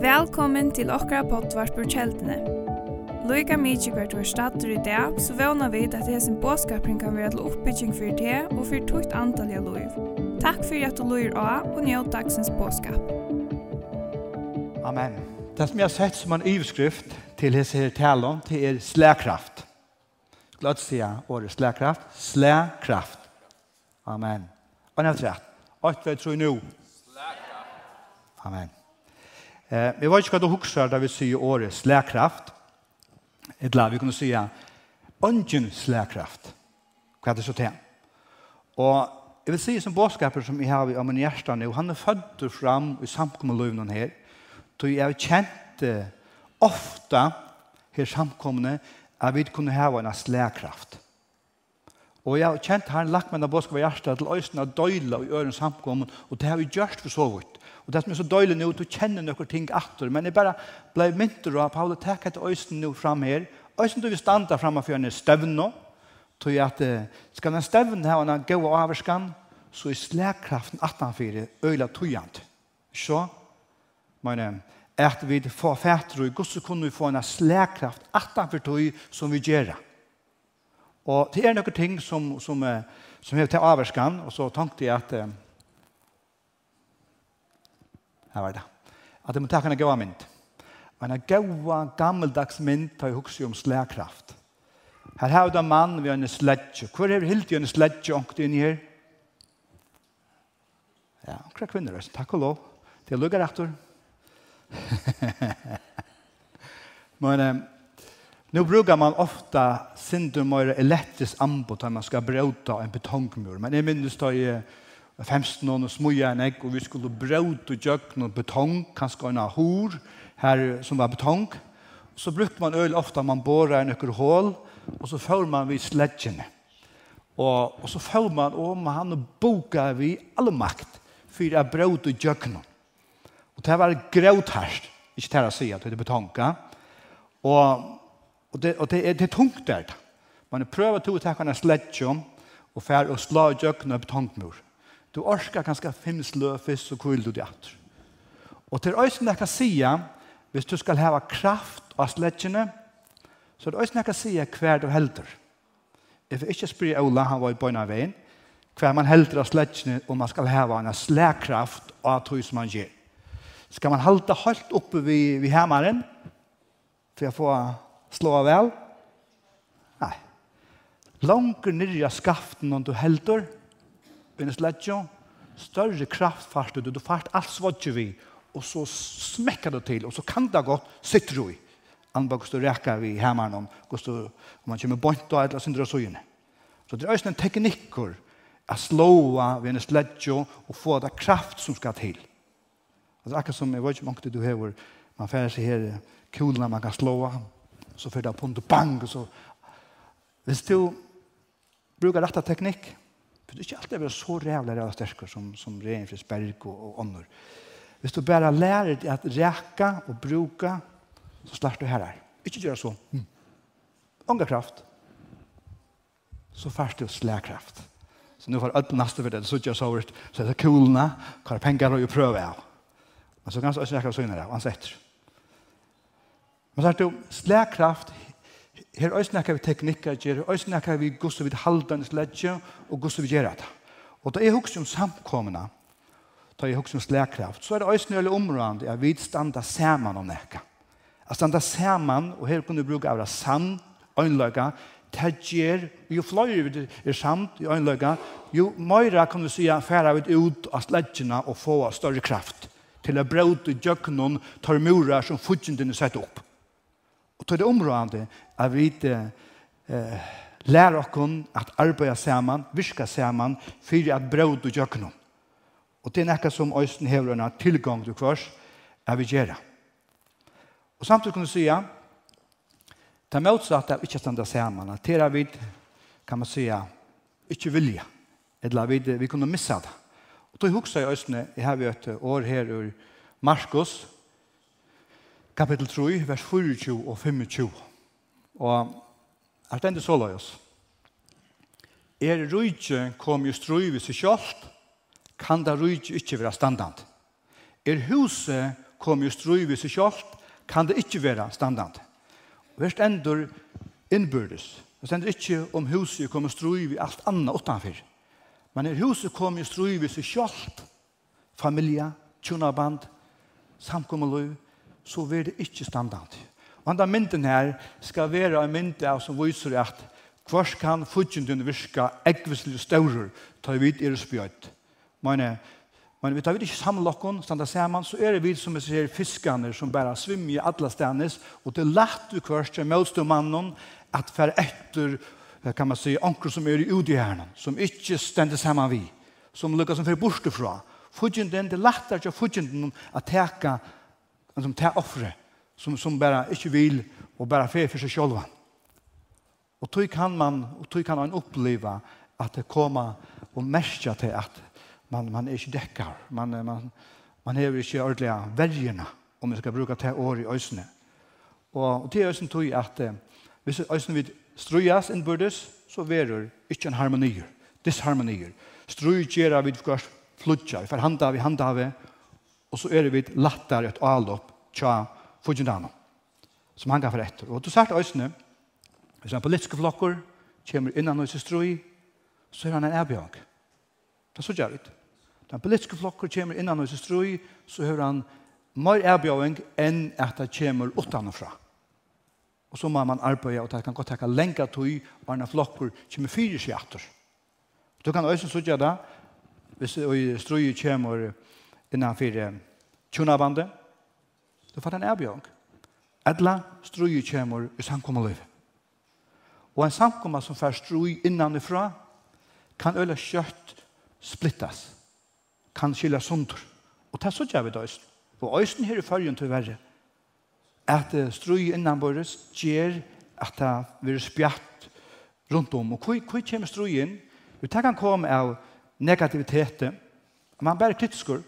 Velkommen til okra potvart på kjeldene. Loika mykje hvert var stater i dag, så vana vi at det hesen båskapring kan være til oppbygging for det og for tukt antall av loiv. Takk for at du loir av og njød dagsens båskap. Amen. Det som jeg har sett som en ivskrift til hese her talen, det er slækraft. Glad sier året slækraft. Slækraft. Amen. Og nevnt rett. 8, 3, 9. Amen. Eh, vi var ikke hva du husker da vi sier året slækraft. Et la, vi kunne si ungen slækraft. Hva er det så til? Og jeg vil si som båtskaper som jeg har av min hjerte nå, han er født fram i samkommeløvnen her. Så jeg har kjent ofte her samkommende at vi kunne ha en slækraft. Og jeg har kjent han lagt meg en båtskaper i hjertet til øyne av døyla og øren samkommen, og det har vi gjort for så vidt. Og det som er så døylig nå, du kjenner noen ting atter, men jeg bare ble mynter av Paulus, takk etter øysen nå fram her. Øysen du vil standa framme for en støvn tog at skal den støvn ha en god avvarskan, så er slagkraften 18-4 øyla tøyant. Så, men at vi får fætter og så kunne vi få en slagkraft 18-4 tøy som vi gjør. Og det er noen ting som, som, som, som heter avvarskan, og så tenkte jeg at Her var det. At jeg må takke en god mynd. En god, gammeldags mynd tar jeg hukse om slagkraft. Her har det en mann ved en sledje. Hvor er det helt i en sledje ångte inn her? Ja, omkring kvinner. Takk og lov. Det er lukket etter. Men um, nu brukar man ofta syndromöra elektrisk ambo när man skal bråta en betongmur. Men jag minns då i og femsten og smuja en egg, og vi skulle braut og jøkken noen betong, kanskje en hår her som var betong. Så brukte man øl ofte, man borer en økker hål, og så følger man vid sledgene. Og, og så følger man om han og boka vi all makt for å braut og jøkken. Og det var grøt her, ikke til å si at det er betonga. Og, og, det, og det, er, det er tungt der. Man prøver til å ta en sledgjene, og fær og slå jøkken noen betongmur. Du orskar kanskje finnes løfis og så du det atter. Og til øysen jeg kan sige, hvis du skal hava kraft av sletjene, så er det øysen jeg kan sige hver du helder. Jeg vil ikke spyr Ola, han var i bøyna veien, hver man helder av sletjene, og man skal hava en slækraft av tog som man gjør. Skal man halda helt oppe vid, vid hemmeren, for å får slå av vel? Nei. Langer nyrja skaften om du helder, en sledge, større kraft fart du, du fart alt svodje vi, og så smekker det til, og så kan det godt sitte du i. Anbar hvordan du rekker vi hjemmeren om, om man kommer bort og eller synder og søgjene. Så det er også en teknikker å slå ved en sledge og få det kraft som skal til. Det er akkurat som jeg vet ikke mange du har, man får seg her kulene man kan slå, så får det på en bang, og så Hvis du brukar rette teknikk, For det er ikke alltid å være så rævlig rævlig sterkere som, som Reinfrids Berg og, og ånder. Hvis du bare lærer deg at reka og bruka, så slår du her her. Ikke gjøre så. Mm. Ånga kraft. Så først du slækraft. Så nu får alt neste for det, så ikke jeg så ut, så er det kulene, hva er penger å prøve av. Men så kan jeg også snakke av synere, ansett. Men så er det slækraft her er snakkar vi teknikkar ger, her snakkar vi gusto vid haldanes ledje og gusto við gjerata. Og da er husker om samkomna, da er husker om slærkraft. så er det også nøyelig områdende at vi standa saman om nekka. At standa saman, og her kunne vi bruke av sann, øynløyga, ju jo fløyre vi er samt i øynløyga, jo møyra kan du sija færa vi ut av sledjena og få større kraft til å braute djøknon tar murar som fudgjendene sett opp. Og til det området at vi eh, lær oss at arbeide sammen, virke sammen, fyrir at brød og gjøknum. Og det er noe som Øysten hever en tilgang til kvars, er vi gjerra. Og samtidig kan du si, det er motsatt av ikke standa sammen, at det er vi, kan man si, ikke vilja, eller vi, vi kunne missa det. Og då husker jeg Øysten, jeg har et år her i Markus, kapittel 3, vers 24 og 25. Og her stendet så la oss. Er rujtje kom jo strøy ved seg sjalt, kan da rujtje ikke være standant. Er huset kom jo strøy ved seg sjalt, kan det ikke være standant. Og her stendet innbyrdes. Det stender ikke om huset kom jo strøy ved alt annet utenfor. Men er huset kom jo strøy ved seg sjalt, familie, tjunaband, samkommeløy, så vil det ikke standant. Og denne mynden her skal være en mynd av som viser at hver kan fudgjenden virke ekvislig større ta vid er spjøtt. Men, men vi tar vid ikke samlokken, standa saman, så er det vi som ser fiskene som bare svimmer i alle stedes, og det er lett vi hvers til møtstømannen at for etter kan man si, anker som er i udihjernen, som ikke stender sammen vi, som lukker som fyrir bortefra. Fudgjenden, det er lettere til fudgjenden at teka, som ta offret som, som bara inte vill och bara fer för sig själva. Och då kan man och då kan man uppleva att det kommer och märka till att man man är inte däckar. Man man man har inte ordliga väljerna om man ska bruka det år i ösnen. Och och det är ösnen tror jag att hvis ösnen vid strujas inbördes så verur inte en harmoni. Disharmonier. Strujera vid kvart flutja, för handa vi handa vi, og så er det vidt latter et avlopp tja Fujinano, som han gav for etter. Og du sagt øysene, hvis han politiske flokker kommer innan hos strøy, så er han en erbjørn. Det er så gjør det. Den politiske flokker kommer innan hos strøy, så er han mer erbjørn enn at det kommer utanfra. Og så må man arbeide, og det kan godt takke lenge tog, og en flokker kommer fire skjatter. Du kan øyne så gjør det, hvis strøy kommer innan fire tjonabandet, Du får en erbjørn. Edla strøy kommer i samkommet liv. Og en samkommet som får strøy innanifra kan øle kjøtt splittas. Kan skilja sundur. Og det er så gjør vi det. Og øysten her i følgen til verre at strui innanbordes gjør at det blir spjatt rundt om. Og hvor, hvor kommer strøy inn? Vi det kan komme av negativitet. Man bare tidskur.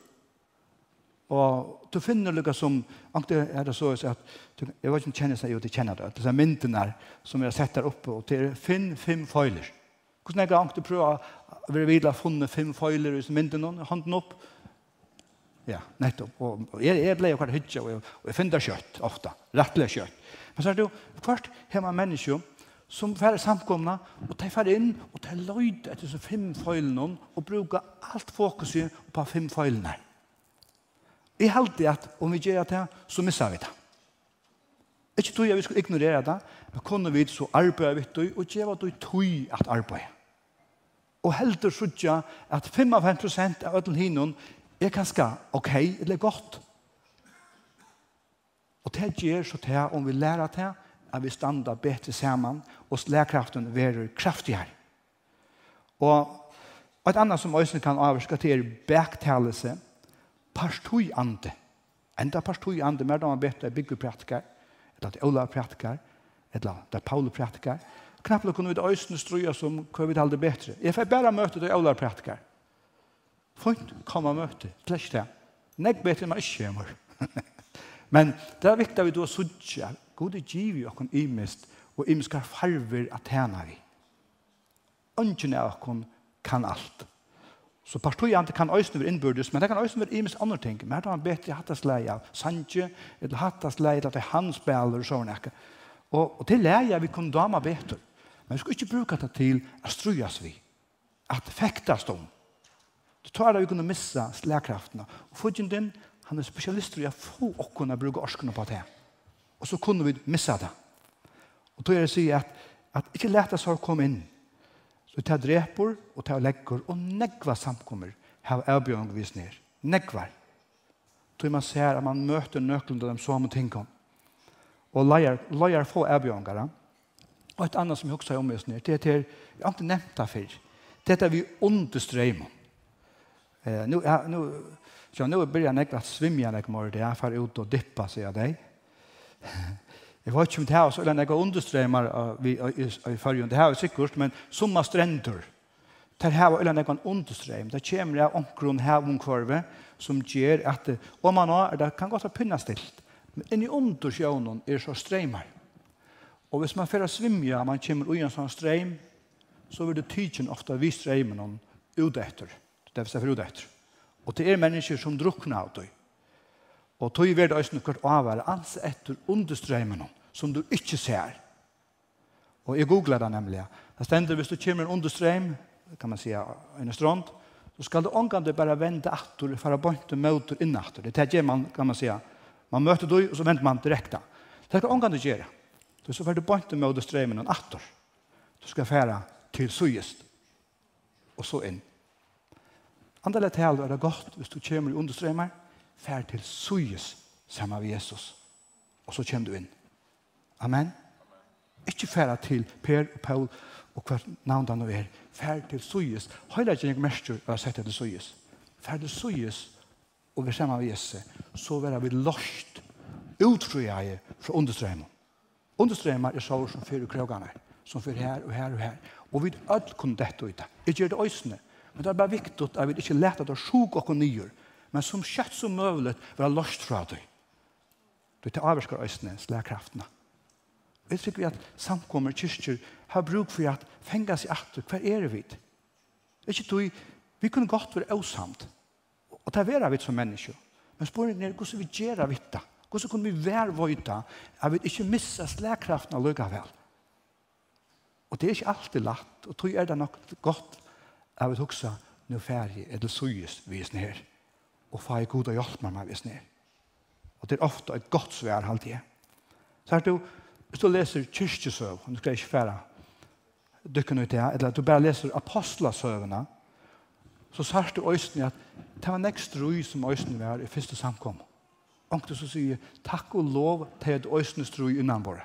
Og du finner lukka som, ankte er det så, at jeg vet ikke om kjenner seg, jo, de kjenner det. Disse myndene som jeg setter oppe, og til finn fem foiler. Hvordan er det ankte prøve å være videre funnet fem foiler i myndene, hånden opp? Ja, nettopp. Og, og jeg, jeg ble jo kvart hytja, og jeg, og jeg finner kjøtt ofte, rettelig kjøtt. Men så er det jo, kvart hjemme mennesker, som færre samkomna, og de færre inn, og de løyder etter disse fem foilene, og bruker alt fokuset på fem foilene. Jeg halte at om vi gjør det, så misser vi det. Ikke tog jeg vi skulle ignorere det, men kunne vi så arbeide vi det, og gjør det tog at arbeide. Og heldur sutja at 55% av ödlen hinun er ganske ok, eller godt. Og det gjør så til om vi lærer det, at vi standa betre saman, og lærkraften verer kraftigere. Og et annet som også kan avvirka til er baktalelse, parstøyande. Enda parstøyande, mer da man vet det er bygge praktikar, eller det er Ola praktikar, eller det er Paul praktikar. Knapplega kunne vi det øyne struja som hva vi det betre. Jeg får bare møte det Ola praktikar. Fint, kom og møte, slett det. Nek betre man ikke kommer. Men det er viktig at vi da sutja, god gode giv jo okkur imest, og imiskar farver at tjena vi. Ønsken er okkur kan alt. Så partiene kan øyne være innbyrdes, men det kan øyne være imens andre ting. Men her har han bedt hattas hattesleie av Sanje, eller hattesleie av handspiller og sånn. Og, og til leie vi kunne dama bedre. Men vi skal ikke bruke det til å strues vi, at fektas dem. Det tar det vi kunne missa slagkraftene. Og fudgen din, han er spesialist i å få åkken å bruke orskene på det. Og så kunne vi missa det. Og då er det å si at, at ikke lete sår komme inn, Så det dreper, og det legger, og negva samkommer har avbjørn vis ned. Negvar. Tror man ser at man møter nøklen til de samme tingene. Og leier, leier få avbjørngere. Og et annet som jeg også har omvis ned, det er til, jeg har ikke nevnt det før, det er vi understrøymer. Eh, nu, ja, nu, så nu börjar jag att svimja det, jag kommer ut og dippa, sier jeg deg. Jeg vet ikke om det her, så er det noen understremer i følgen. Det her er sikkert, men som er strender. Det her er noen understremer. Det kommer av omkron her omkvarve som gjør at om man har, det kan godt ha pinnet stilt. Men inni undersjønnen er så stremer. Og hvis man får svimja, man kommer ui en sånn streim, så vil det tydjen ofte vi streimen ut etter. Det er for ut etter. Og det er mennesker som drukner av det. Og tog vi det også noe avvære ans etter understreimen som du ikke ser. Og jeg googler det nemlig. Det stender, hvis du kommer en understrøm, kan man si, en strand, så skal du omgående bare vende atter, for å bønte møter inn atter. Det er det man, kan man si. Man møter du, og så venter man direkte. Det skal omgående gjøre. Du så får du bønte møter strømmen atter. Du skal fære til suyest, og så inn. Andelig tal er det godt hvis du kommer i understrømmer, fær til suyest sammen med Jesus, og så kommer du inn. Amen. Ikke færa til Per og Paul og hver navn han er. Fær til Suyes. Høyla ikke noen mestur har sett til Suyes. Fær til Suyes og vi sammen med Jesus, så vera vi lost utfrøyje fra understrømmen. Understrømmer er sår som fyrer krogene, som fyrir her og her og her. Og vi öll kunne dette ut. Jeg gjør det øsene. Men det er bare viktig at vi ikke lette at det er og nyer. Men som kjøtt som mulig være lost fra deg. Du tar avvarskar øysene, slær kraftene. Og jeg tykker vi at samkommer kyrkjer har bruk for at fenga seg atter, hver er vi? Det Ikke du, vi kunne godt være åsamt, og ta vera vi som mennesker. Men spørningen er hvordan vi gjør vi det? Hvordan kunne vi være vøyta at vi ikke missa slagkraften av løgavel? Og det er ikke alltid lagt, og tror er det nok godt at vi huksa nu færdig det suyes vi er her, og fag god og hjelp meg vi er her. Og det er ofte et godt svær alltid. Så er det jo, Hvis du leser kyrkjesøv, du skal ikke fære dykken ut det, her, eller du bare leser apostlasøvene, så sørst du øyne at det var nekst roi som øyne var i første samkom. du så sier, takk og lov til at øyne stroi innan våre.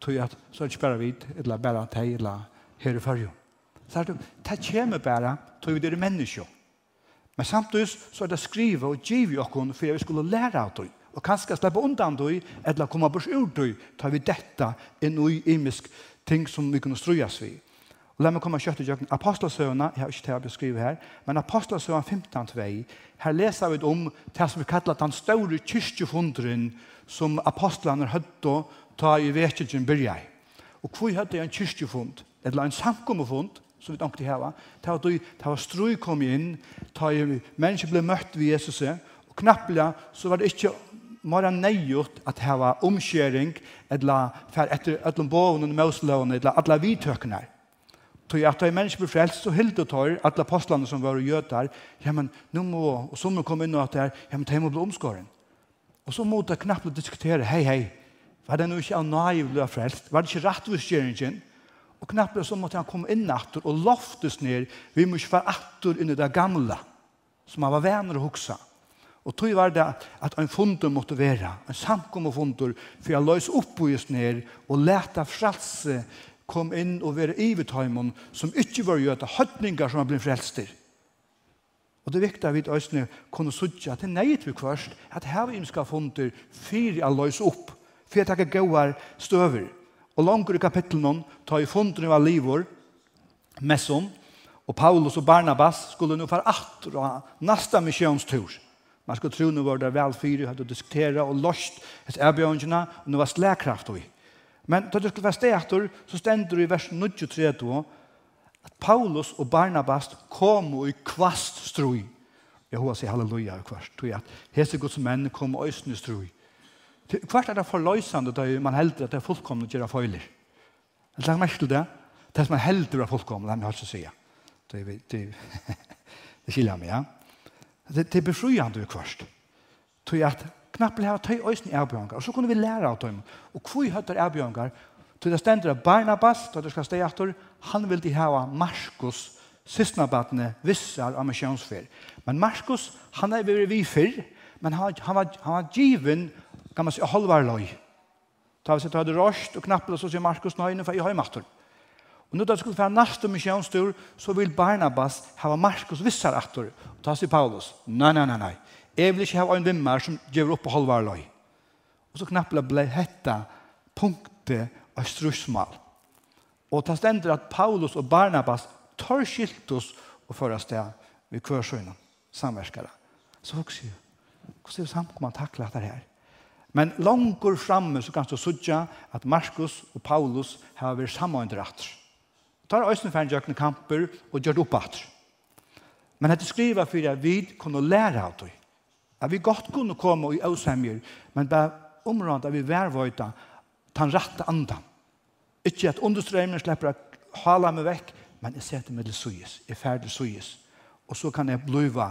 Tog at så er det ikke bare vidt, eller bare til, eller her i fyrjo. Så er det, det kommer bare til vi er mennesker. Men samtidig så er det skrivet og givet oss for at vi skulle lære av det og kanskje slippe undan du, eller komme bort ur du, tar vi dette inn i imisk ting som vi kunne strujas vi. Og la meg komme kjøtt i jøkken. Apostelsøvna, jeg har ikke til å beskrive her, men Apostelsøvna 15.2, her leser vi om det som vi kallar den store kyrkjefundren som apostlene høtt og ta i vekkelsen byrja i. Og hvor høtt en kyrkjefund, eller en samkommefund, som vi tenkte heva, ta at det var strøy kom inn, ta i mennesker ble møtt ved Jesus, og knapplega så var det ikke mara neiut at hava omskjering etla for etter ætlum boven og mausløven etla alla vidtøkene. Tog at da mennesker blir frelst, så hilde tar alle apostlene som var og ja, men nå må, og så må komme inn og at det er, ja, men de må bli omskåren. Og så må det knappt diskutere, hei, hei, var det nå ikke av naiv ble frelst? Var det ikke rettvisgjøringen? Og knappt så måtte han komme inn atter og loftes ned, vi må ikke være atter under det gamle, som han var venner og huske. Og tog var det at en fundur måtte være, en samkommer fundur, for jeg løs opp på just ned og leta frelse kom inn og være ivetøymon som ikke var gjøta høtningar som har blitt frelster. Og det er viktig at vi også kunne sudja til neit vi kvørst at her vi skal fundur fyrir jeg løs opp, for jeg takker gauar støver. Og langer i kapitlen tar i fundurinn av livor, messon, og Paulus og Barnabas skulle nå fara attra nasta misjonstur. Man skulle tro nu var det väl fyra, hade diskutera och lost ett erbjörngerna, och nu var släkraft och Men då det skulle vara stätor, så ständer det i vers 93 då, att Paulus och Barnabas kom i kvast stroj. Jag hoppas i halleluja i kvast, tror jeg, at hese gods menn kom och ösne stroj. Kvart er det förlösande da man helder at det er fullkomne å gjøre följder. Jeg lager mest til det. Det som man helder är fullkomna, det har jag att säga. Det är det. Det skiljer meg, ja. Det, det er befriende vi kvart. Tog at knappelig har tøy øyne erbjørnger, Og så kunne vi lære av dem. Og hvor høytter erbjørnger? Til det stender at Barnabas, da du skal steg etter, han vil de hava Markus, sysnabatne, vissar av misjonsfer. Men Markus, han er vært vi fyrr, men han, han, var, han var given, kan man si, halvarløy. Ta vi sett, hadde råst og knappelig, så sier Markus, nøyne, for jeg høymatter. Markus, Og nu da skulle være næste misjonstur, så vil Barnabas hava Markus vissar attor. Og ta sig Paulus. Nei, nei, nei, nei. Jeg vil ikke ha en vimmer som gjør opp på halvar løy. Og så knappla ble hetta punktet av strusmal. Og ta stender at Paulus og Barnabas tar skiltos og fører sted ved kvørsøyna, samverskare. Så folk sier, hvordan er det samt man takler dette her? Men langer framme så kan du sudja at Markus og Paulus har vært sammen under atter. Ta er for færre jøkne kamper og gjør det opp. Men dette skriver for at vi kunne lære av det. At vi godt kunne komme i øsemmer, men bare området at vi værvøyta den rette andan. Ikke at understrømmen slipper å hala meg vekk, men jeg setter meg til suyes, jeg ferdig suyes. Og så kan jeg bliva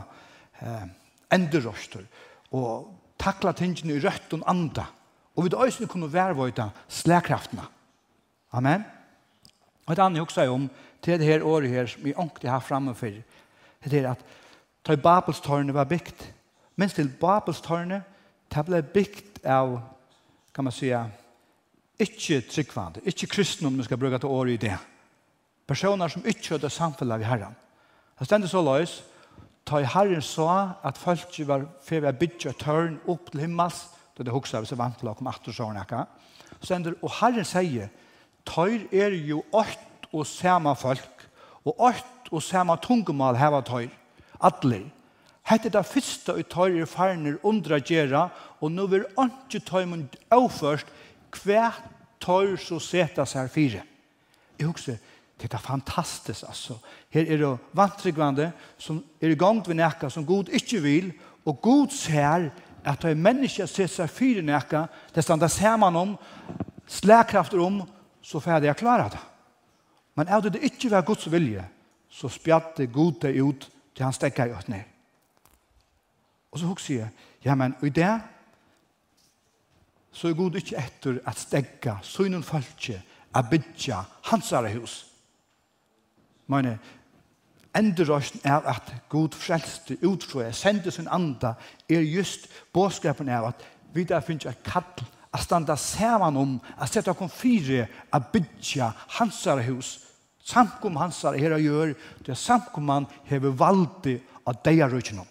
eh, enderøster og takla tingene i rødt og anda. Og vi da øyne kunne værvøyta slagkraftene. Amen. Amen. Og et annet jeg også om, til det her året her, som vi ångte har fremme for, det er at da Babelstårnet var bygd, mens til Babelstårnet, det ble bygd av, kan man si, ikke tryggvande, ikke kristne om vi skal bruke til året i det. Personer som ikke hadde samfunnet i herren. Det stendte så løs, ta i herren så at folk var ferdig å bygge et tørn opp til himmels, da det hoksa vi så vant til å komme at og sånn, og herren sier, tøyr er jo ått og sama folk, og ått og sama tungumal heva tøyr, atler. Hette det første i tøyr er farner undra gjerra, og nå vil ikke mun avførst hva tøyr så seta seg fire. Jeg husker, det er fantastisk, altså. Her er det vantryggvande som er i gang ved nekka som Gud ikke vil, og Gud ser at det er mennesker ser seg fire nekka, det standa saman om, slagkrafter om, så får jeg klare det. Men er det ikke var Guds vilje, så spjatte Gud det ut til han stekker ut ned. Og så husker jeg, ja, men i det så er Gud ikke etter at stegge synen falske at bytja hans hus. Men enderøsten er at Gud frelste, utfrøye, sendte sin anda, er just bådskapen er at vi der finnes et kattel a standa saman om a sette okkom fyre a bytja hansar hus samkom hansar her a gjør det samkom han hever valdi av deia rujtjennom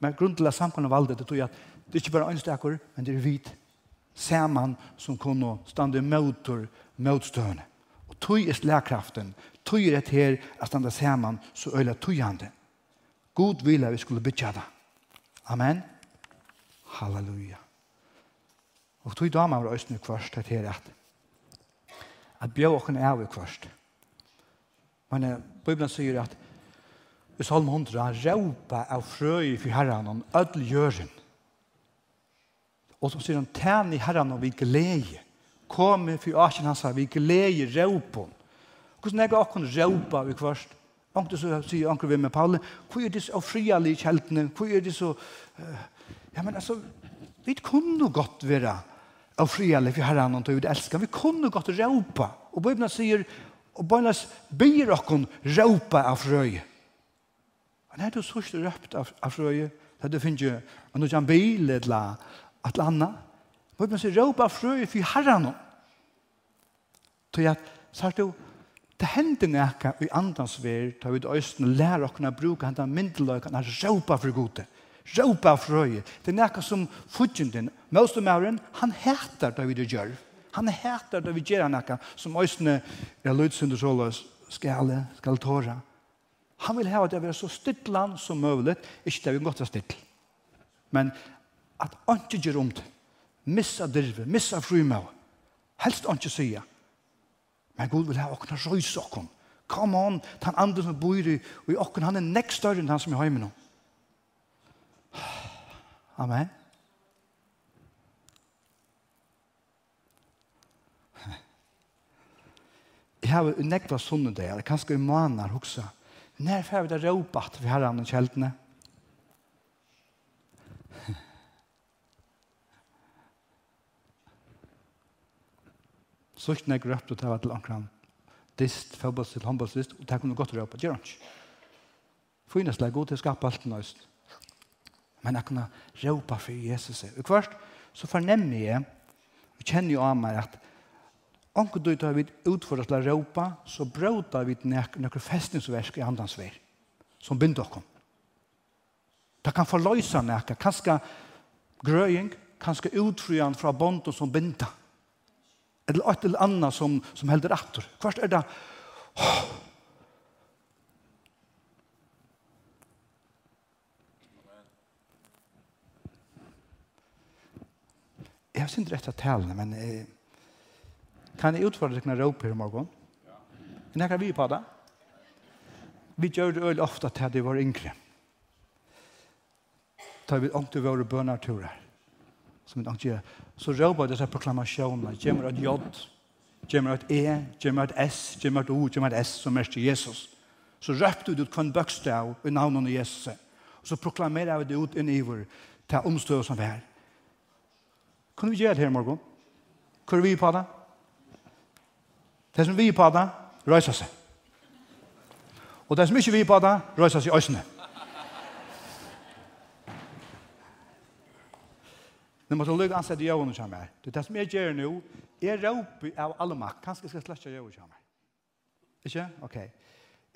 men grunn til at samkom han valdi det tog at det er ikke bare øynstakur men det er vit saman som kunne standa møtur møtstøvne og tog er slagkraften tog er et her at standa saman så øyla tog God vil God vilja vi skulle bytja det Amen. Halleluja. Og tog damer var øyne kvørst til her at at bjør åkken er vi kvørst. Men eh, Bibelen sier at i Salm 100 råpa av frøy for herren og ødel gjøren. Og så sier han tæn i herren og vi glede. Kom for asjen hans vi glede råpon. Hvordan er det åkken råpa vi kvørst? Anker så sier anker vi med Paule, hvor er det så frialige kjeltene? Hvor er det så... Uh, ja, men altså, vi kunne godt være av frihet for Herren og vi elsker. Vi kunne godt råpa. Og Bibelen sier, og Bibelen byr dere råpa av frøy. Men er det så ikke røpt av, av frøy, da du finner jo, og nå kan bil eller et eller annet. Bibelen sier, råpa av frøy for Herren. Så jeg sa du, det hender nekka i andans ver, da vi øysten og lærer okken å bruke hentan myndeløkken, å råpa for gode råpa frøye. Det er nekka som fudgjenden, møstumæren, han hætar det vi det gjør. Han hætar det vi gjør nekka, som øysene er lødsynder såløs, skale, skal tåra. Han vil hava det å være så stittland som mulig, ikke det vi godt var stittl. Men at han ikke gjør om det, missa dirve, missa frumøy, helst han ikke sier. Men Gud vil hava åkna røys åkken. Come on, han andre som bor i åkken, han er nekst større enn han som er hjemme nå. Amen. Jeg har jo nekva sånne det, eller kanskje i måneder også. Når får vi det råpet for herren og kjeltene? Så ikke når jeg røpte til å ta til ankeren dist, fotballstist, håndballstist, og det kunne godt røpe, gjør han ikke. Fynes er god til å skape alt nøyst. Men jeg kunne råpa for Jesus. Og først så fornemmer jeg, og kjenner jo av meg at Onkel du tar vid utfordra til Europa, så bråta vi noen festningsverk i andans vei, som binder dere. Det kan forløse noe, kanskje grøying, kanskje utfryan fra bonden som binder. Eller et eller annet som, som helder atter. Først er det, oh, har synd rett av talene, men eh, kan jeg utfordre deg når jeg i morgen? Ja. Men her kan vi på det. Vi gjør det øyelig ofte til at det var yngre. Da vi ikke våre bønarturer. Som vi ikke gjør. Så råper disse proklamasjonene. Gjemmer et jod, gjemmer et e, gjemmer et s, gjemmer et o, gjemmer et s, som er til Jesus. Så røpte du ut kvann bøkstav i navnet av Jesus. Og så proklamerer vi det ut inn i vår, til omstøy som vi er. Kunne vi gjøre det her i morgen? Hvor er vi på det? Det som vi er på det, røyser seg. Og det som ikke vi er på det, røyser seg i øsene. Nå måtte lykke ansett i jøvene som er. Det som jeg gjør nå, er råper av alle makt. Kanskje skal jeg slette jøvene som er. Ikke? Ok.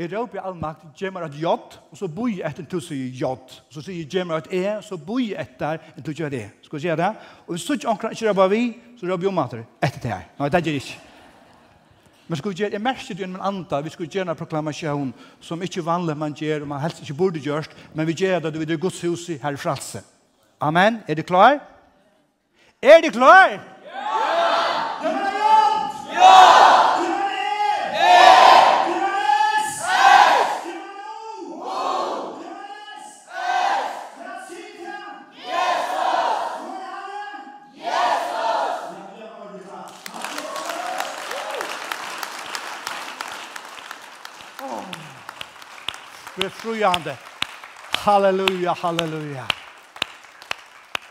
Jeg råper all makt, gjemmer meg et jod, og så boi jeg etter en tusen i jod. Så sier jeg gjør meg et e, så boi etter en til å gjøre det. Skal vi se det? Og hvis ikke anker ikke råper vi, så råper jeg om at det etter det her. Nei, det gjør jeg ikke. Men skulle gjøre, jeg merker det gjennom andre, vi skulle gjøre en proklamasjon som ikke vanlig man gjør, og man helst ikke burde gjørst, men vi gjør det, det er Guds hus her i fralse. Amen, er det klar? Er det klar? Er det klar? Halleluja, Halleluja, halleluja.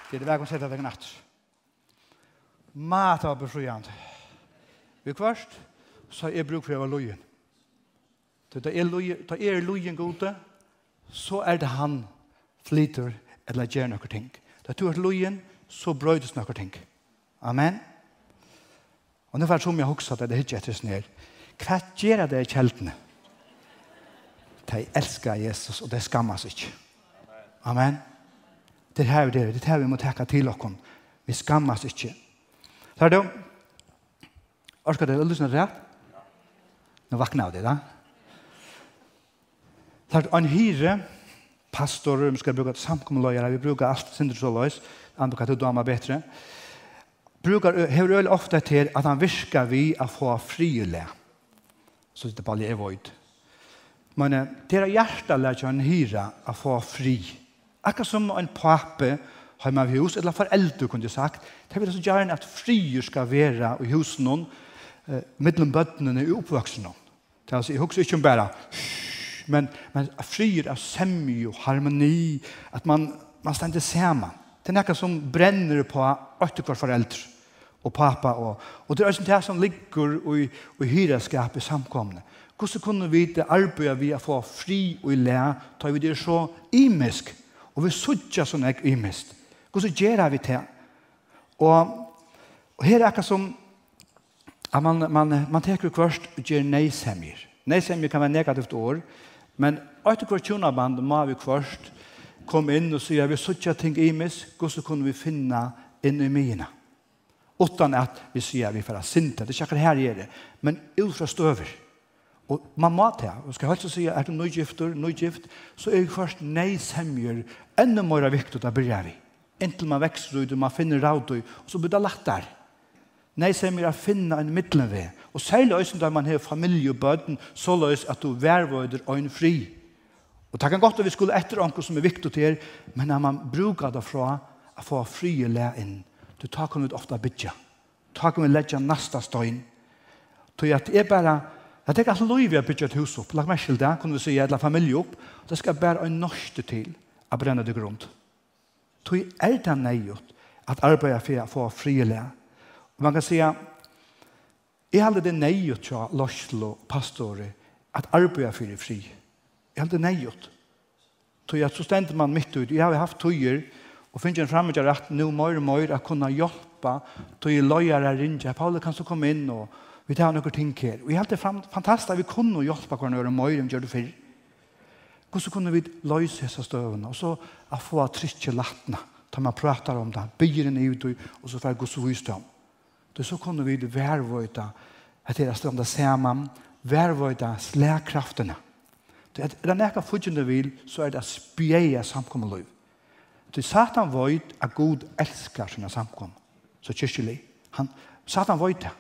Det er det vekk å sette deg natt. Mata befriande. Vi kvart, så er bruk for å være er lojen, da er lojen gode, så er det han flyter eller gjør noen ting. Da du er lojen, så brøydes noen ting. Amen. Og nå var det som jeg hoksa det, det er ikke etter sned. Hva gjør det i kjeltene? Amen de elsker Jesus, og det skammer seg ikke. Amen. Det er her det er. Det er her vi må takke til dere. Vi skammer oss ikke. Så er det, orsker det øldesen rett? Nå vakner av det da. Så er det en hyre, pastorer, vi skal bruke samkommeløyere, vi bruker alt synder så løs, andre kan du dame bedre. Brukar, hever øl ofte til at han virker vi å få friulig. Så det er bare det void. Men det er hjertet lær en hyra å få fri. Akkurat som en pape har med hus, eller foreldre kunne sagt, det vil så gjerne at frier skal være i husen noen, eh, mellom bøttene og oppvoksen noen. Det er altså, jeg husker ikke om bare, men, men frier av semje og harmoni, at man, man stender sammen. Det er noe som brenner på åtte hver foreldre og pappa. Og, og det er også det som ligger i, i hyreskapen samkomne. Hvordan kunne vi det arbeidet vi har fått fri og lære, tar vi det så imisk, og vi sutja sånn ek imisk. Hvordan gjør vi det? Og, og her er akkurat som at man, man, man teker først og gjør neisemjer. Neisemjer kan være negativt år, men etter hvert tjonaband må vi først komme inn og si at vi sutja ting imisk, hvordan kunne vi finne inn i mine? Utan at vi sier at vi får sinta, det er ikke her gjør det, men ut fra støver. Og man må ta, og skal helst si, er du nøygifter, nøygift, så er det først nei-semjer, enda mer viktig å begynne vi. Inntil man vekster ut, man finner råd, og så blir det lagt der. Nei-semjer er finne en middelved. Og særlig også når man har familie og bøten, så løs at du vervøyder og en fri. Og det kan godt at vi skulle etter anker som er viktig til, men når man bruker det fra, å få fri og le inn, du tar kan ut ofte bytja. Ta kan vi legge nasta støyn. Så jeg er bare Jeg tenker at lov vi har bygget et hus opp. Lagt meg til det, kunne vi si, eller familie opp. Det skal bare en norsk til å brenne det grunn. Tog er det nøyot at arbeidet for å få frilig. Og man kan si, jeg hadde det nøyot til Lorslo, pastoret, at arbeidet for fri. Jeg hadde det nøyot. Tog at så stendte man mitt ut. Jeg har haft tøyer, og finner en fremmedgjør at nå mer og mer å kunne hjelpe tog løyere ringer. Paule, kan du komme inn og Vi tar noen ting her. Og jeg det fantastisk at vi kunne hjelpe hverandre og gjøre mye gjør det før. Hvordan kunne vi løse disse støvene? Og så å få trykje lattene. Da man prater om det. Byren den ute, og så får Guds visdom. Då så kunne vi værvøyta at det er stående sammen. Værvøyta slærkraftene. Det er det nekka fudgjende vil, så er det spjeie samkommeløy. Det satan vøyt at Gud elskar sine samkom. Så kyrkjelig. Han, satan vøyt det.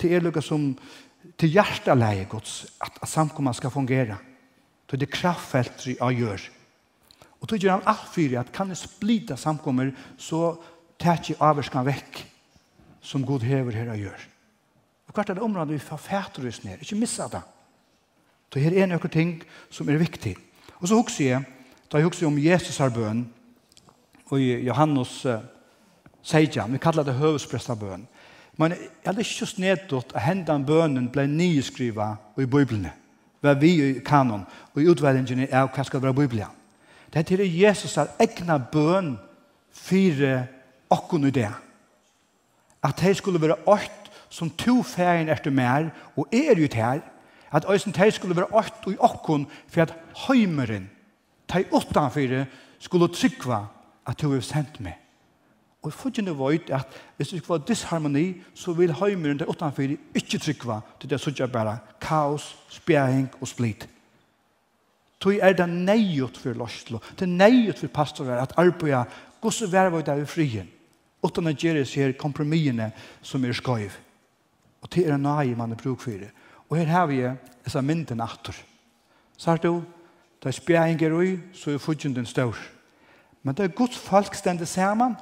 Det er noe som til hjerteleie gods at, at samkommet skal fungere. Det er kraftfelt jeg gjør. Og så gjør han alt for at kan det splita samkommer, så tar jeg avvarskan vekk som god hever her jeg gjør. Og hvert er det området vi får fæter oss ned. Ikke missa det. Så her er noen ting som er viktig. Og så husker jeg, da jeg husker om Jesus har bøn, og i Johannes uh, Seidjan, vi kallar det høvespresta bøn. Men jeg hadde ikke just nedtatt at hendan bønnen ble nyskriva i Bibelen. Hva vi i kanon og i utvelgingen av hva skal være Bibelen. Det er til Jesus har egna bøn fire okkon i det. At det skulle være åkt som to ferien etter mer, og er jo til at øysen det skulle være åkt i okkon for at høymeren, de utanfyre, skulle trykva at du er sendt meg. Og fudgjene vøyt at hvis det ikke var disharmoni, så vil høymeren der utenfor ikke trykva til det sudja bare kaos, spjæring og split. Tøy er det neiot for lorslo, det er neiot for pastorer at arbeida gosse verva der i frien, utan at gjere seg kompromiene som er skoiv. Og det er nai man er bruk for det. Og her har vi disse mynden atter. Så du, det er spjæring er ui, så er fudgjene den stør. Men det er gods folk stendet saman,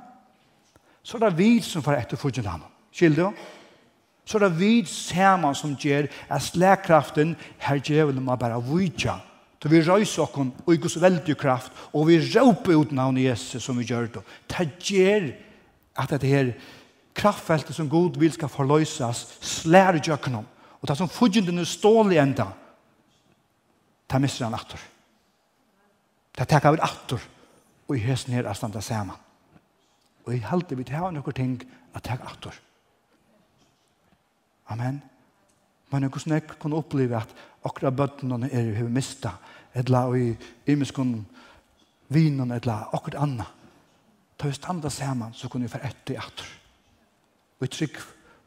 så er det vi som får etter fortjent ham. Skilder du? Så er det vi sammen som gjør at slagkraften her gjør man bare vidja. Så vi røyser oss og i så veldig kraft, og vi råper ut navnet Jesus som vi gjør det. Det gjør at det her kraftfeltet som god vil skal forløses, slær i jøkken. Og det som fudgen er stålig enda, det mister han atter. Det tar vi atter, og i høsten her er standa sammen og jeg halte vi til noen ting at jeg aktor. Amen. Men jeg kunne ikke kunne oppleve at akkurat bøttene er vi Et mistet, eller i imenskene vinen, eller akkurat anna. Ta vi standa sammen, så kunne vi få etter i aktor. Og i trygg,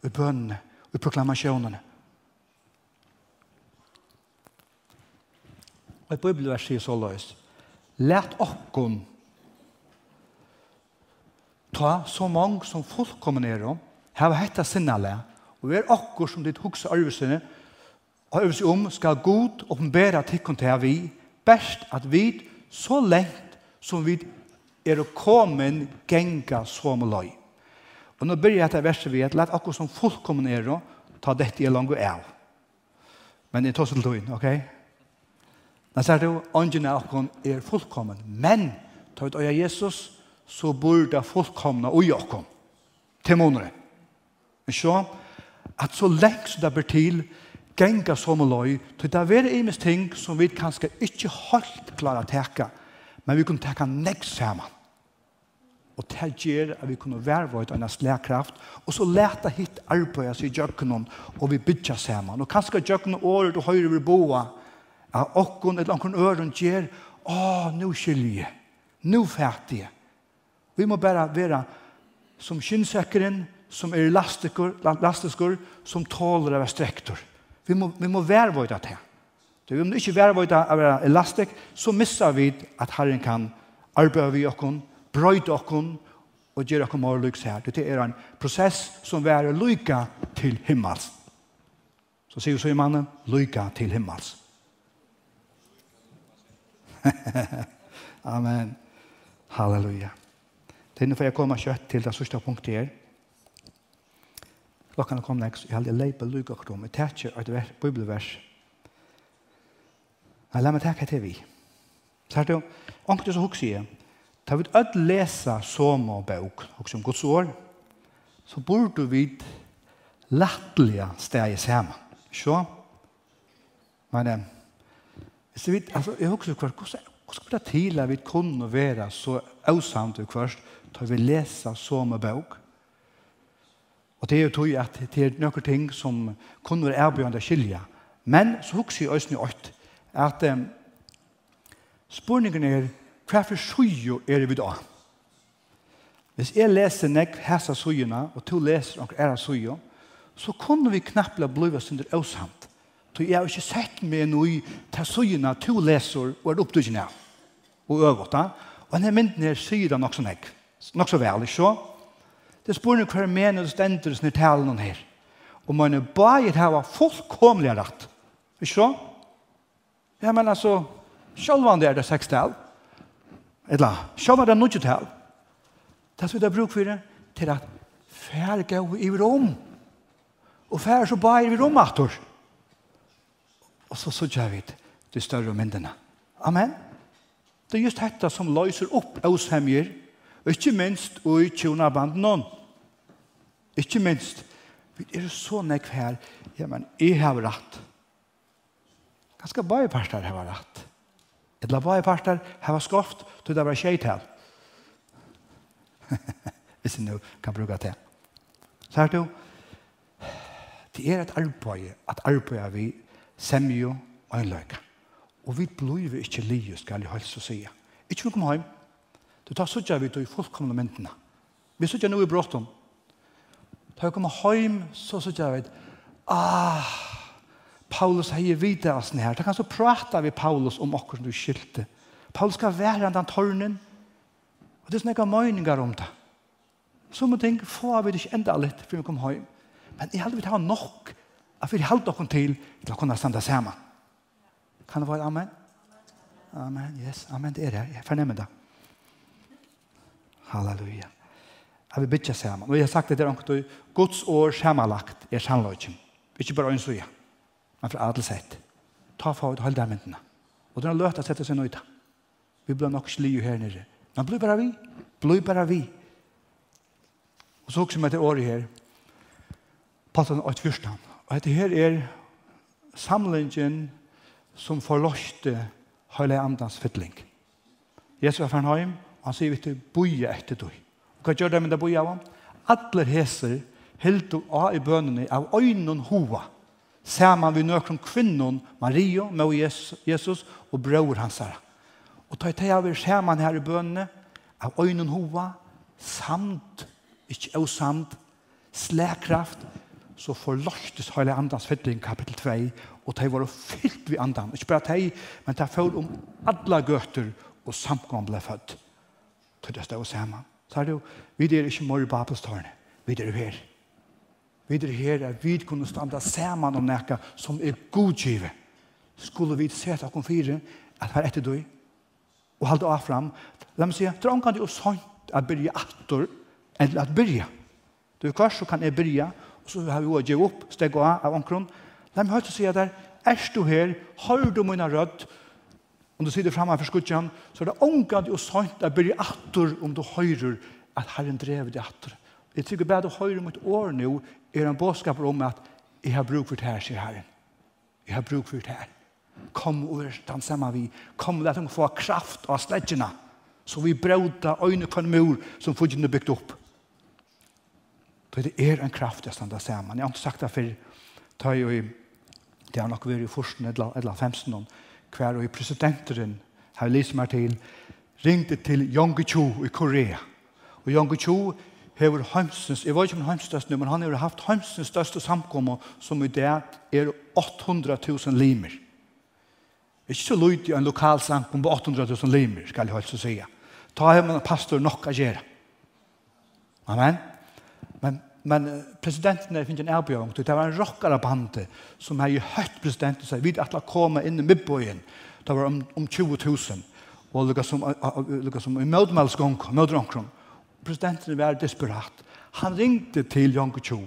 og i bønene, og i proklamasjonene. Og i bibelvers sier så løs. Læt okkon ta så mange som fullkommen er om, hava hetta sinnale, og er akkur som ditt hugsa arvesene, og arvesene om skal god oppenbæra tikkun til vi, best at vi så lengt som vi er kommen genga som løy. Og nå byrjar etter verset vi at let akkur som fullkommen er om, ta dette i langt av. Men det er tossen løgn, ok? Da sier du, ånden er akkur er fullkommen, men ta ut øya Jesus, så bor det fullkomna og jakom til månere. Men så, at så lenge som det blir til, genga som og løy, til det er imes ting som vi kanskje ikke helt klarer å teka, men vi kunne teka nekst sammen. Og det gjør at vi kunne være vårt en slagkraft, og så leta hit arbeidet seg i djøkkenen, og vi bytja sammen. Og kanskje djøkkenen året og høyre vil boa, at okkon eller okkon øren gjør, åh, nu nå nu jeg, Vi må bare være som kynnsøkeren, som er lastiker, lastisker, som tåler av strektor. Vi må, vi må være vårt av Det vi må ikke være vårt av elastik, så missar vi at Herren kan arbeide vi okken, brøyde okken, og gjøre okken mer lyks her. Det er en prosess som er lyka til himmels. Så sier så i mannen, lyka til himmels. Amen. Halleluja. Det er for jeg komme kjøtt til det sørste punktet her. Klokken er kommet nekst. Jeg har leip og lukk og krom. Jeg tar ikke et bibelvers. Men la meg takke til vi. Så er det, jo, ångte så hukse jeg. da vi ødt lese som og bøk, hukse om Guds år, så burde vi lattelige steg sammen. Så? Men, hvis vi, altså, jeg hukse hva, hva Hvordan skal det til at vi kunne være så avsamt og kvørst tar vi lesa som bok. Og det er jo tog at det er noen ting som kunne være erbjørende skilja. Men så husker jeg også åkt at um, spørningen er hva for sujo er det vi da? Hvis jeg leser nek hæsa sujona og to leser noen æra sujo, så kunne vi knappla bliva synder åsamt. Så jeg har ikke sett meg noe til sujona to leser og er oppdugjen. Og øvåta. Og denne mynden her sier det nok sånn ikke nok så vel, ikke så? Det spør hva jeg mener stender sånne talen her. Og man er bare til å ha fullkomlig rett. Ikke så? Ja, men altså, selv om det er det seks tal, eller selv om det er noe tal, det som vi har brukt for det, til at færre gav i rom, og færre så bare i rom atter. Og så så gjør vi det større myndene. Amen. Det er just dette som løser opp oss avsemmer, Ikke minst og i tjona banden noen. Ikke minst. Vi er så nekk her. Ja, men jeg har rett. Ganske bare parter har rett. Eller bare parter har skoft til det var skjeit her. Hvis jeg nå kan bruke det. Så her du, det er et arbeid, at arbeid vi semjo og en løyke. Og vi blir ikke lige, skal jeg helst å si. Ikke vi kommer hjem, Du tar suttja vidt og i fullkomne myndene. Vi suttja nå i bråttom. Da jeg kommer heim, så suttja vi ah, Paulus heier videre av sånn her. Da kan så prata vi Paulus om okkur som du skilte. Paulus skal være den tørnen. Og det er sånne meninger om det. Så må ting få vi det ikke enda litt før vi kommer heim. Men jeg hadde vi tar nok at vi holdt dere til til å kunne standa sammen. Kan det være amen? Amen, yes, amen, det er det. Jeg fornemmer det. Halleluja. Jeg vil bytja sammen. Og jeg har sagt det der omkring, Guds år samanlagt er sannløyken. Ikke bare øynsuja, men for adel sett. Ta for å holde myndene. Og det er løt å sette seg nøyta. Vi blir nok sliju her nere. Men blir bare vi. Blir bare vi. Og så også med det året her. Patten 8 fyrstan. Og dette her er samlingen som forløste høyla andans fytling. Jesus er var fernheim, Han sier, vet du, boie etter du. Og hva gjør det med det boie av? Atler heser, helt du av i bønene, av øynene hova, Ser man vi nøkron kvinnon, Mario, med Jesus, og bror hans her. Og ta i teg av ser man her i bønene, av øynene hova, samt, ikke osamt, slækraft, så forlortes hele andans fytling, kapittel 2, og de var fyllt vi andan. Ikke bare de, men de følte om alle gøter, og samkommet ble født til det stod sammen. Så er det jo, vi er ikke mer i babelstårene, vi er her. Vi er her at vi kunne standa sammen om noe som er godgive. Skulle vi se til åkken fire at her etter du, og halda av fram. La meg si, det er omkant jo sånt at byrja atter, eller at byrja. Du er kvar så kan jeg byrja og så har vi jo å gi opp steg og av omkron. La meg høyt å si at der, er du her, har du mine rødt, om du sitter framme for skudjan, så er det ångad og sånt at blir atter om du høyrer at Herren drev det atter. Jeg tykker bare du høyrer mot år nå, er en bådskap om at jeg har bruk for det her, sier Herren. Jeg har bruk for det her. Kom og den samme vi. Kom og lett dem få kraft av sledgjene, så vi brøter øyne kan mur som fudgjene bygd opp. Det er en kraft jeg stender sammen. Jeg har ikke sagt det før, ta jo i, det har nok vært i forsten, eller, eller 15 år, hver og presidenteren, har jeg lyst meg til, ringte til Yongi Cho i Korea. Og Yong Cho hever Heimsens, jeg var ikke om Heimsens nu, men han har haft Heimsens største samkommer, som i det er 800.000 limer. Ikke så lyd i en lokal samkommer på 800.000 limer, skal jeg holde så sige. Ta hjem pastor nok å gjøre. Amen men presidenten er finnes en erbjørn. Det var en rockare bande som har høyt presidenten seg. Vi atla komme inn i midtbøyen. Det var om, om 20 000. Og lukka som, lukka som i mødmelsgong, mødronkrong. Presidenten var desperat. Han ringte til Jonko Tjo.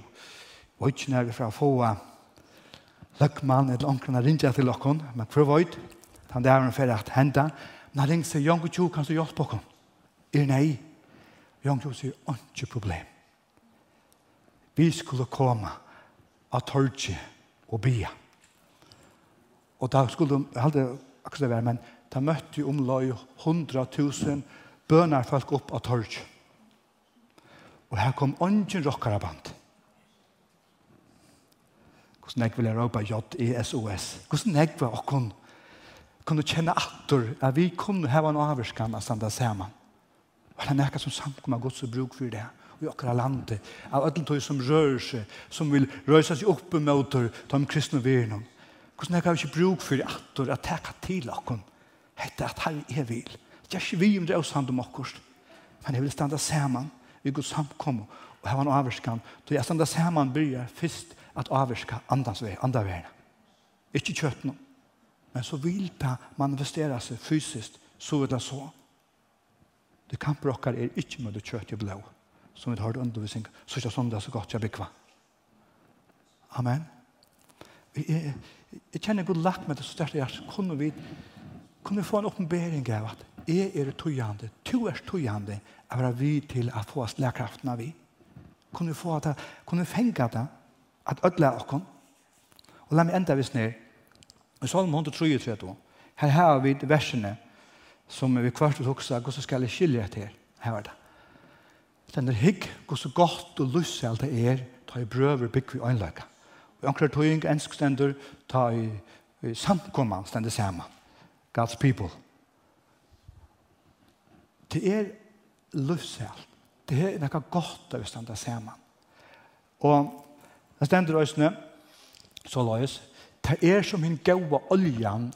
Og ikke nær fra få løkmann eller onkren ringte til okken. Men for å han der var en ferie at henta. Men han ringte til Jonko Tjo, kan du hjelpe oss? Er nei. Jonko Tjo sier, ikke problem vi skulle komme av torget og bia. Og da skulle de, jeg hadde akkurat det være, men da møtte jo tusen bønner folk opp av torget. Og her kom ånden rockaraband. Hvordan jeg ville råpe J-E-S-O-S. Hvordan jeg var åkken kunne kjenne atter at vi kunne ha en avvarskan av standa sammen. Var det nekka som samkommer godt så bruk for det her? i okra landet, av ödlen tog som rör seg, som vil røysa seg oppe mot de kristne verna. Hvordan har ikke bruk for atter at teka til okkon? Hette at her er vil. Det er ikke vi om det er sant om okkurs. Men jeg vil standa saman, vi går samkomma, og ha en avvarskan. Så jeg standa saman byrja først at avvarska andans vei, andra veien. Ikke kjøttene. Men så vil det manifestera seg fysiskt, så vil det så. Det kan brokkar er ikke med det kjøtt i blå som vi har hørt undervisning, så ikke sånn det er så godt jeg bekva. Amen. Jeg, jeg kjenner god lagt med det så største hjertet. Kunne vi, kunne vi få en oppenbering av at jeg er tøyende, to er tøyende, er vi til å få oss lærkraften av vi. Kunne vi få at, kunne vi fenge det, at ødele oss. Og la meg enda vis ned. I Salm 133, her har vi versene som vi kvart vil huske, hvordan skal jeg skilje til? Her var det. Den er hygg, hvor så godt og lyst alt det er, ta i brøver bygg vi øynløyga. Og anker tøying, ensk stender, ta i samkomman stender saman. God's people. Det er lysse. Det er nekka godt av stender saman. Og det stender øysene, så løys, det er som hun gaua oljan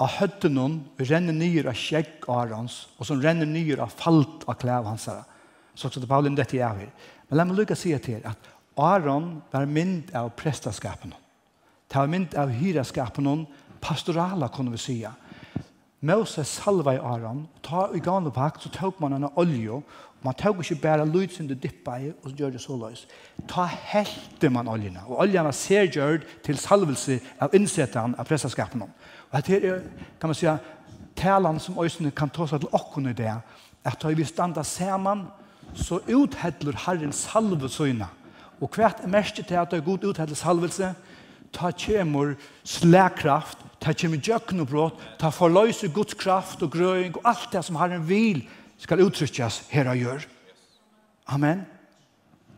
av høttenon renner nyer av skjegg arans, og som renner nyer av falt av klæv hansara. Så också till Paulin dette är här. Men la meg lycka säga till er att Aron var mynd av prästaskapen. Det var mynd av hyraskapen pastorala kunne vi säga. Moses salva i Aron ta i gamla pakt så tok man en olja man tog ikke bare lyd som du dippa i, og så gjør det så løs. Ta helte man oljene, og oljene ser gjørt til salvelse av innsettene av prestaskapen. Og dette er, kan man si, talene som øyne kan ta seg til åkken i det, at vi standa sammen, så uthedler Herren salve søgna. Og hvert er mest til at det er god uthedler salvelse, ta kjemur slækraft, ta kjemur djøknobrott, ta forløse Guds kraft og grøying, og alt det som Herren vil skal uttrykkes her og gjør. Amen.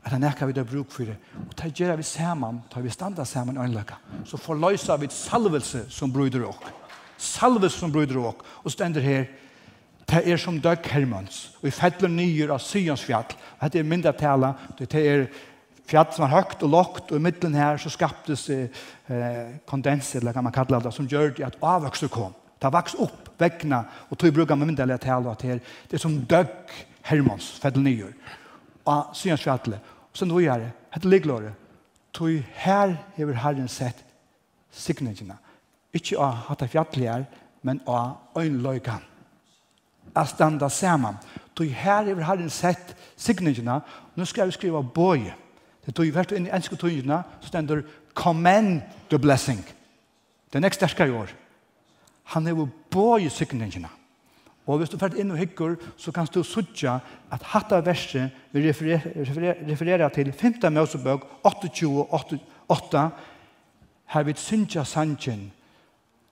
At han nekka vi det bruk for det. Og ta gjør vi saman, ta vi standa saman øynløkka. Så forløysa vi salvelse som bryder ok. Salvelse som bryder ok. Og stender her, det er som døk Hermans, og vi fettler nye av Syons fjall. Dette er mindre tala, det er fjall som er høgt og lågt, og i midten her så skaptes eh, kondens, eller kan man kalla det, som gjør det at avvokset kom. Det vaks opp vekkene, og tog bruker med mindre eller tala at det er som døk Hermans, fettler nyer, av Syons fjall. Og så nå gjør det, Hette ligglåret. det, tog her hever Herren sett signingene. Ikke av hatt av fjallet her, men av øynløygan at standa sammen. Tog her er herren sett signingene, nå skal vi skriva bøye. Det tog vært inn i enske tøyene, så stender «Commend the blessing». Det er nekst sterkere i år. Han er jo bøye signingene. Og hvis du fært inn og hikker, så kan du sutja at hatta verset vi refererer, refererer, til 5. Mosebøk 28, 8, her vi synsja sannsyn.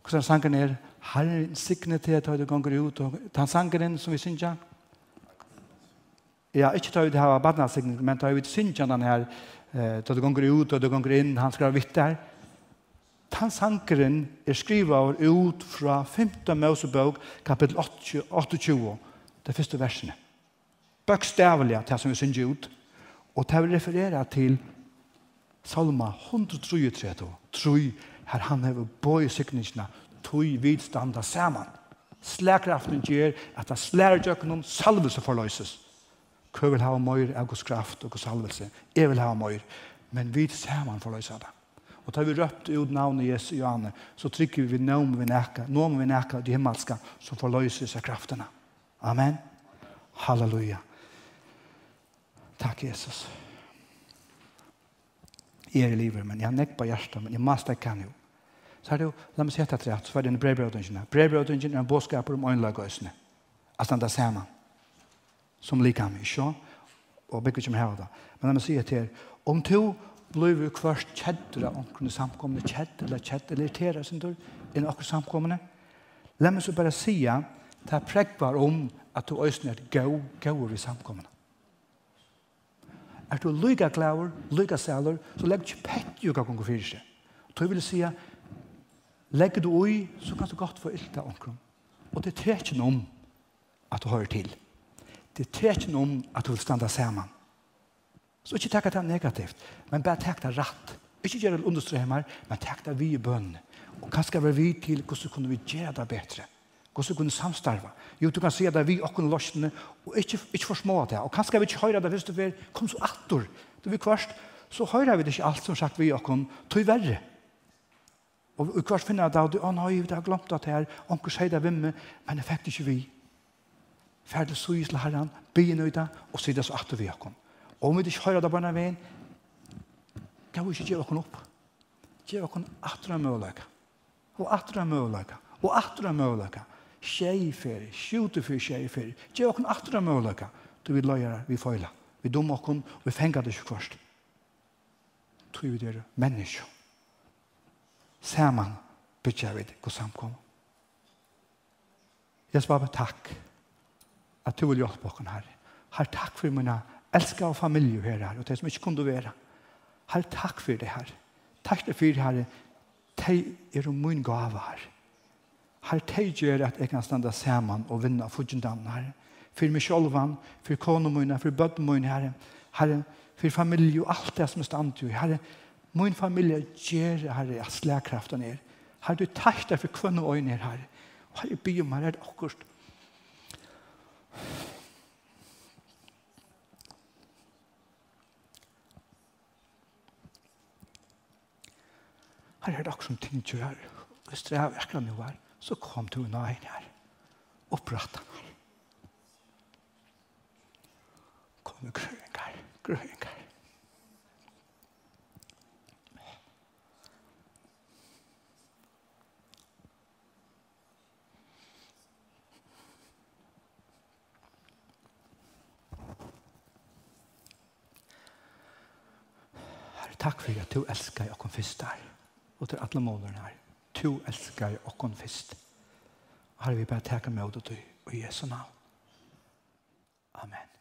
Hvordan sangen er? Herren sikne til at du gonger ut og ta sangeren som vi synger. Ja, ikke ta ut det her badna signet, men ta ut synger den her ta du gonger ut og du gonger inn, han skal vitt der. Ta sangeren er skrivet ut fra 5. Mosebok, kapittel 28, det første versene. Bøkstavelig til som vi synger ut, og det vil referere til Salma 133, 3, her han har bøy sikningene, tog vidstanda saman. Slærkraften gjør at det slærer døkken om salvelse forløses. Hva vil ha mer av Guds kraft og Guds salvelse. Jeg vil ha mer, Men vid saman forløser det. Og tar vi røpt ut navnet Jesu Johanne, så trykker vi noen vi nækka, noen vi nækka de himmelska, som forløser seg kraftene. Amen. Halleluja. Takk, Jesus. Jeg er i livet, men jeg har nekk på hjertet, men jeg må stekke han jo så er det jo, la meg si etter rett, så er det en brevbrødingen. Brevbrødingen er en båtskaper om øynlagøsene. At han da ser man. Som liker ham, ikke? Og bygger kommer her og da. Men la meg si etter, om to blir vi kvart kjeddere omkring eller kjeddere, eller irriterer sin tur, enn akkurat samkommende. La meg så bare si at det prekvar om at du øyne er gøy, gøy i samkommende. Er du lyga klaver, lyga sæler, så legg ikke pett jo hva konger fyrir seg. Tøy vil si at legger du ui, så kan du godt få ylta omkring. Og det er ikke om at du hører til. Det er ikke noe om at du vil standa sammen. Så ikke takk det negativt, men bare takk det rett. Ikke gjøre det understrømmer, men takk det vi i bønn. Og hva skal vi til, hvordan kunne vi gjøre det bedre? Hvordan kunne samstarve? Jo, du kan se det vi og kunne løsne, og ikke, ikke for små det. Og kanskje vi ikke høre det hvis du vil, kom så atter. Du vil kvart, så hører vi det ikke alt som sagt vi og kunne, tog verre. Og i kvart finner jeg da, du, å nei, jeg har glemt det her, onker sier det vimme, men jeg fikk ikke vi. Ferdig så til herren, byen nøyda, og sier det så atter vi har kom. Og om vi ikke hører det bare veien, kan vi ikke gjøre oss opp. Gjøre oss atre mulighet. Og atter atre mulighet. Og atter atre mulighet. Tjejfer, skjutefer, tjejfer. Gjøre oss atre mulighet. Du vil løyere, vi feiler. Vi dummer oss, og vi fenger det ikke først. Tror vi det er mennesker Saman bytja vi god samkommer. Jeg svarer takk at du vil hjelpe oss her. Her takk for mine elskede og familie her og det som ikke kunne være. Her takk for det her. Takk for det her. De er min gave her. Her de gjør at jeg kan stande sammen og vinne fudgendamen her. For meg selv, for kone mine, for bøtten mine her. Her for familie og alt det som er stand til. Her Min familie gjør, her at slagkraften er. Her du takk deg for kvann og øyne er, her Og byen her er det akkurat. Her er det akkurat som ting gjør, her. Hvis det er akkurat noe her, så kom du unna øyne, herre. Opprette meg. Kom med grøyngar, grøyngar. Takk for at du elskar okkon først der. Og til alle målerne her. Du elskar først. Her vil vi bare takke med og du i Jesu navn. Amen.